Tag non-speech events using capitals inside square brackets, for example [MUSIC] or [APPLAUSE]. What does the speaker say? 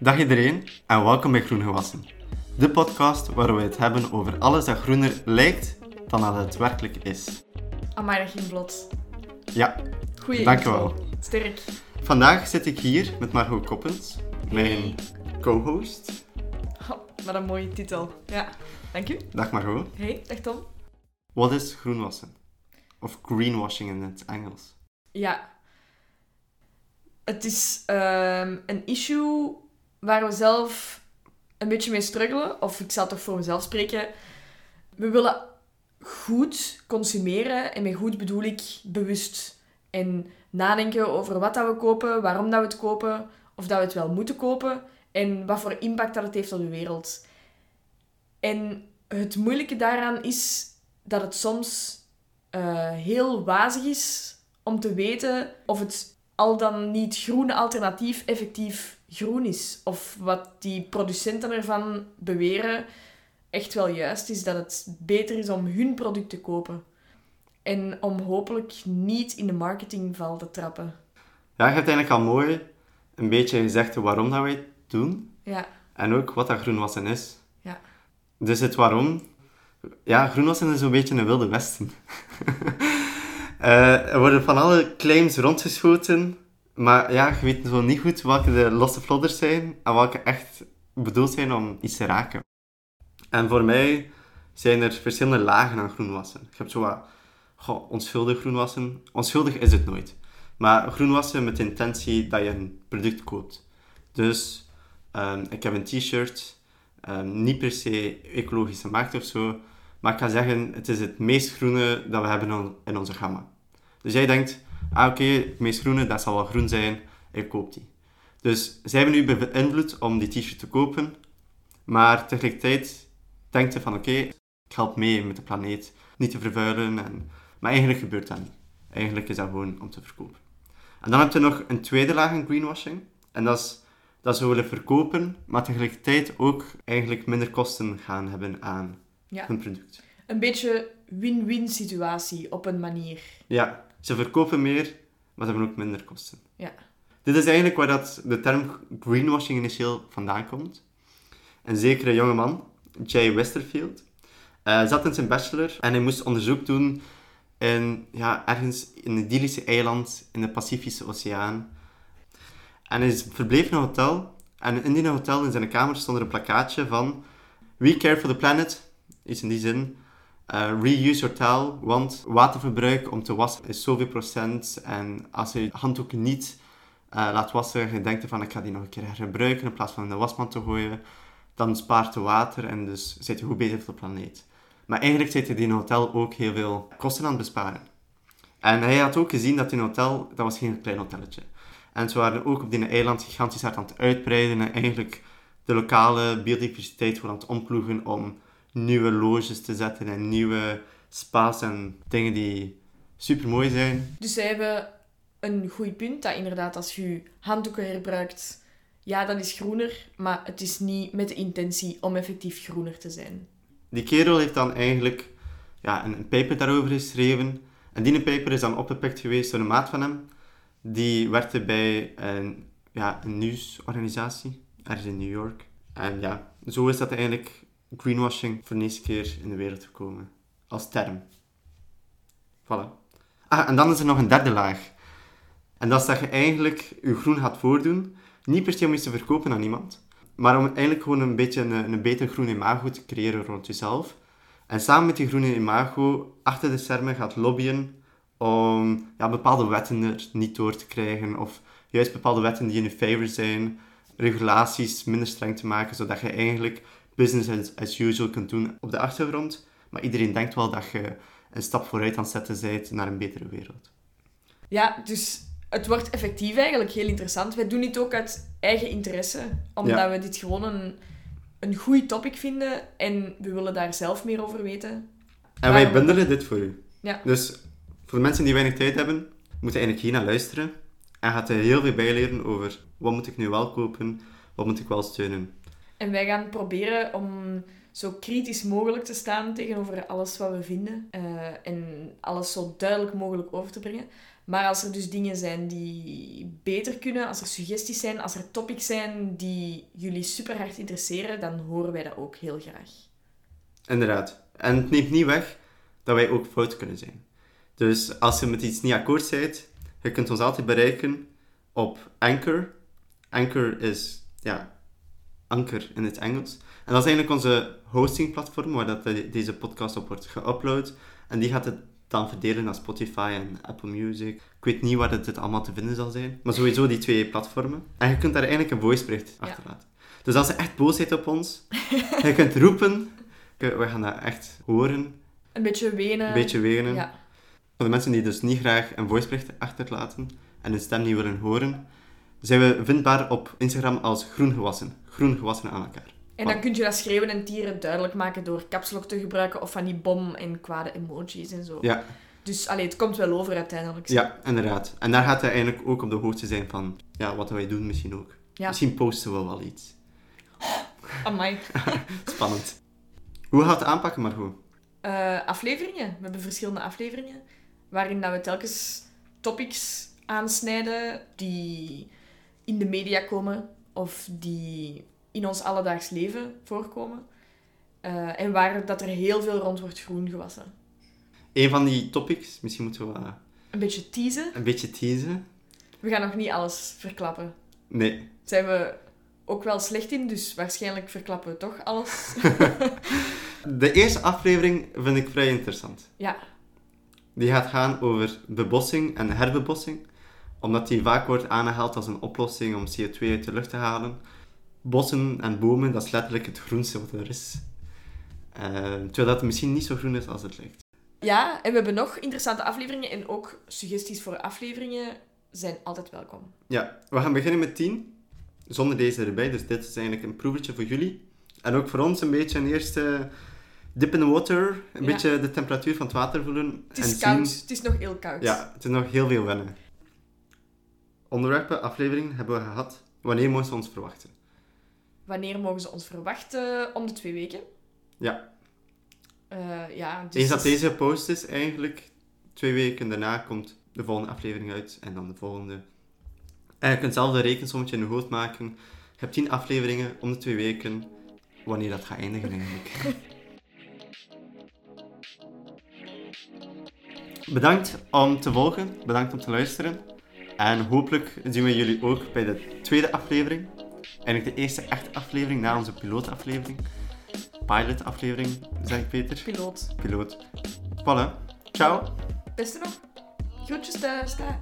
Dag iedereen en welkom bij Groen Gewassen. De podcast waar we het hebben over alles dat groener lijkt dan dat het werkelijk is. Amai, dat ging vlot. Ja, Goeie Dankjewel. Sterk. vandaag zit ik hier met Margot Koppens, mijn co-host. Oh, wat een mooie titel. Ja, dank u. Dag Margot. Hey, dag Tom. Wat is groenwassen? Of greenwashing in het Engels? Ja. Het is ehm, een issue waar we zelf een beetje mee struggelen. Of ik zal toch voor mezelf spreken. We willen goed consumeren. En met goed bedoel ik bewust. En nadenken over wat dat we kopen, waarom dat we het kopen, of dat we het wel moeten kopen. En wat voor impact dat het heeft op de wereld. En het moeilijke daaraan is dat het soms eh, heel wazig is om te weten of het al dan niet groene alternatief effectief groen is. Of wat die producenten ervan beweren echt wel juist is, dat het beter is om hun product te kopen. En om hopelijk niet in de marketingval te trappen. Ja, je hebt eigenlijk al mooi een beetje gezegd waarom dat wij het doen. Ja, En ook wat dat groenwassen is. ja. Dus het waarom. Ja, groenwassen is een beetje een wilde westen. [LAUGHS] Eh, er worden van alle claims rondgeschoten, maar ja, je weet zo niet goed welke de losse vlodders zijn en welke echt bedoeld zijn om iets te raken. En voor mij zijn er verschillende lagen aan groenwassen. Je hebt zo wat goh, onschuldig groenwassen. Onschuldig is het nooit. Maar groenwassen met de intentie dat je een product koopt. Dus ehm, ik heb een t-shirt, Ehm, niet per se ecologisch gemaakt of zo, maar ik ga zeggen, het is het meest groene dat we hebben in onze gamma. Dus jij denkt, ah oké, het meest groene, dat zal wel groen zijn, ik koop die. Dus zij hebben u beïnvloed om die t-shirt te kopen, maar tegelijkertijd denkt je van oké, ik help mee met de planeet, niet te vervuilen, en... maar eigenlijk gebeurt dat niet. Eigenlijk is dat gewoon om te verkopen. En dan heb je nog een tweede laag in greenwashing, en dat is dat ze willen verkopen, maar tegelijkertijd ook eigenlijk minder kosten gaan hebben aan Ja. hun product. Een beetje win-win situatie op een manier. Ja, ze verkopen meer, maar ze hebben ook minder kosten. Ja. Dit is eigenlijk waar dat de term greenwashing initieel vandaan komt. Een zekere jongeman, Jay Westerfield, eh, zat in zijn bachelor en hij moest onderzoek doen in, ja, ergens in een idyllische eiland in de Pacifische Oceaan. En hij is verbleef in een hotel. En in die hotel, in zijn kamer, stond er een plakkaatje van... We care for the planet. Iets in die zin. Eh, reuse your want waterverbruik om te wassen is zoveel procent. En als je je handdoeken niet eh, laat wassen, je denkt ervan, ik ga die nog een keer hergebruiken in plaats van in de wasmand te gooien, dan spaart je water en dus zit je goed bezig voor de planeet. Maar eigenlijk zit je in hotel ook heel veel kosten aan het besparen. En hij had ook gezien dat in hotel, dat was geen klein hotelletje. En ze waren ook op die eiland gigantisch aan het uitbreiden en eigenlijk de lokale biodiversiteit aan het omploegen om nieuwe loges te zetten en nieuwe spas en dingen die super mooi zijn. Dus zij hebben een goed punt dat inderdaad als je handdoeken herbruikt, ja, dat is groener, maar het is niet met de intentie om effectief groener te zijn. Die kerel heeft dan eigenlijk ja, een, een paper daarover geschreven. En die paper is dan opgepikt geweest door een maat van hem. Die werkte bij een, ja, een nieuwsorganisatie, ergens in New York. En ja, zo is dat eigenlijk greenwashing voor de eerste keer in de wereld gekomen. Als term. Voilà. Ah, en dan is er nog een derde laag. En dat is dat je eigenlijk je groen gaat voordoen. Niet per se om iets te verkopen aan iemand. Maar om eigenlijk gewoon een beetje een, een beter groen imago te creëren rond jezelf. En samen met die groene imago achter de schermen gaat lobbyen om ja, bepaalde wetten er niet door te krijgen. Of juist bepaalde wetten die in je favor zijn. Regulaties minder streng te maken, zodat je eigenlijk business as, as usual kunt doen op de achtergrond. Maar iedereen denkt wel dat je een stap vooruit aan het zetten bent naar een betere wereld. Ja, dus het wordt effectief eigenlijk heel interessant. Wij doen dit ook uit eigen interesse, omdat Ja. we dit gewoon een, een goed topic vinden en we willen daar zelf meer over weten. En wij bundelen dit voor u. Ja. Dus voor de mensen die weinig tijd hebben, moeten eigenlijk hier naar luisteren. En gaat er heel veel bijleren over wat moet ik nu wel kopen, wat moet ik wel steunen. En wij gaan proberen om zo kritisch mogelijk te staan tegenover alles wat we vinden. eh, en alles zo duidelijk mogelijk over te brengen. Maar als er dus dingen zijn die beter kunnen, als er suggesties zijn, als er topics zijn die jullie super hard interesseren, dan horen wij dat ook heel graag. Inderdaad. En het neemt niet weg dat wij ook fout kunnen zijn. Dus als je met iets niet akkoord bent, je kunt ons altijd bereiken op Anchor. Anchor is, ja, anker in het Engels. En dat is eigenlijk onze hostingplatform waar dat de- deze podcast op wordt geüpload. En die gaat het dan verdelen naar Spotify en Apple Music. Ik weet niet waar het dit allemaal te vinden zal zijn. Maar sowieso die twee platformen. En je kunt daar eigenlijk een voicebericht Ja. achterlaten. Dus als je echt boos bent op ons, [LAUGHS] je kunt roepen. We gaan dat echt horen. Een beetje wenen. Een beetje wenen. Ja. Voor de mensen die dus niet graag een voicebericht achterlaten en hun stem niet willen horen, zijn we vindbaar op Instagram als groengewassen. Groengewassen aan elkaar. En dan kun je dat schreeuwen en tieren duidelijk maken door capslock te gebruiken of van die bom en kwade emojis en zo. Ja, Dus allee, het komt wel over uiteindelijk. ja, inderdaad. En daar gaat hij eigenlijk ook op de hoogte zijn van ja, wat wij doen misschien ook. Ja. Misschien posten we wel iets. [LAUGHS] Amai. [LAUGHS] Spannend. Hoe gaat het aanpakken, Margot? Eh, afleveringen. We hebben verschillende afleveringen waarin dat we telkens topics aansnijden die in de media komen of die in ons alledaags leven voorkomen. Eh, en waar dat er heel veel rond wordt groen gewassen. Een van die topics, misschien moeten we Een beetje teasen. een beetje teasen. We gaan nog niet alles verklappen. Nee, zijn we ook wel slecht in, dus waarschijnlijk verklappen we toch alles. [LAUGHS] de eerste aflevering vind ik vrij interessant. ja, Die gaat gaan over bebossing en herbebossing, omdat die vaak wordt aangehaald als een oplossing om CO2 uit de lucht te halen. Bossen en bomen, dat is letterlijk het groenste wat er is. Eh, terwijl dat misschien niet zo groen is als het lijkt. Ja, en we hebben nog interessante afleveringen en ook suggesties voor afleveringen zijn altijd welkom. Ja, we gaan beginnen met 10, zonder deze erbij, dus dit is eigenlijk een proevertje voor jullie. En ook voor ons een beetje een eerste dip in the water, een Ja. beetje de temperatuur van het water voelen. Het is en koud, zien- het is nog heel koud. Ja, het is nog heel veel wennen. Onderwerpen, afleveringen hebben we gehad. Wanneer mogen ze ons verwachten? Wanneer mogen ze ons verwachten? Om de twee weken. Ja. Eh, ja, dus Eens dat deze post is, eigenlijk twee weken daarna komt de volgende aflevering uit en dan de volgende. En je kunt zelf een rekensommetje in je hoofd maken. Je hebt tien afleveringen om de twee weken, wanneer dat gaat eindigen eigenlijk. [LAUGHS] Bedankt om te volgen, bedankt om te luisteren. En hopelijk zien we jullie ook bij de tweede aflevering. Eigenlijk de eerste echte aflevering na onze pilootaflevering. Pilot-aflevering, zeg ik Peter. Piloot. Piloot. Voilà. Ciao. Beste nog. Groetjes thuis. Dag.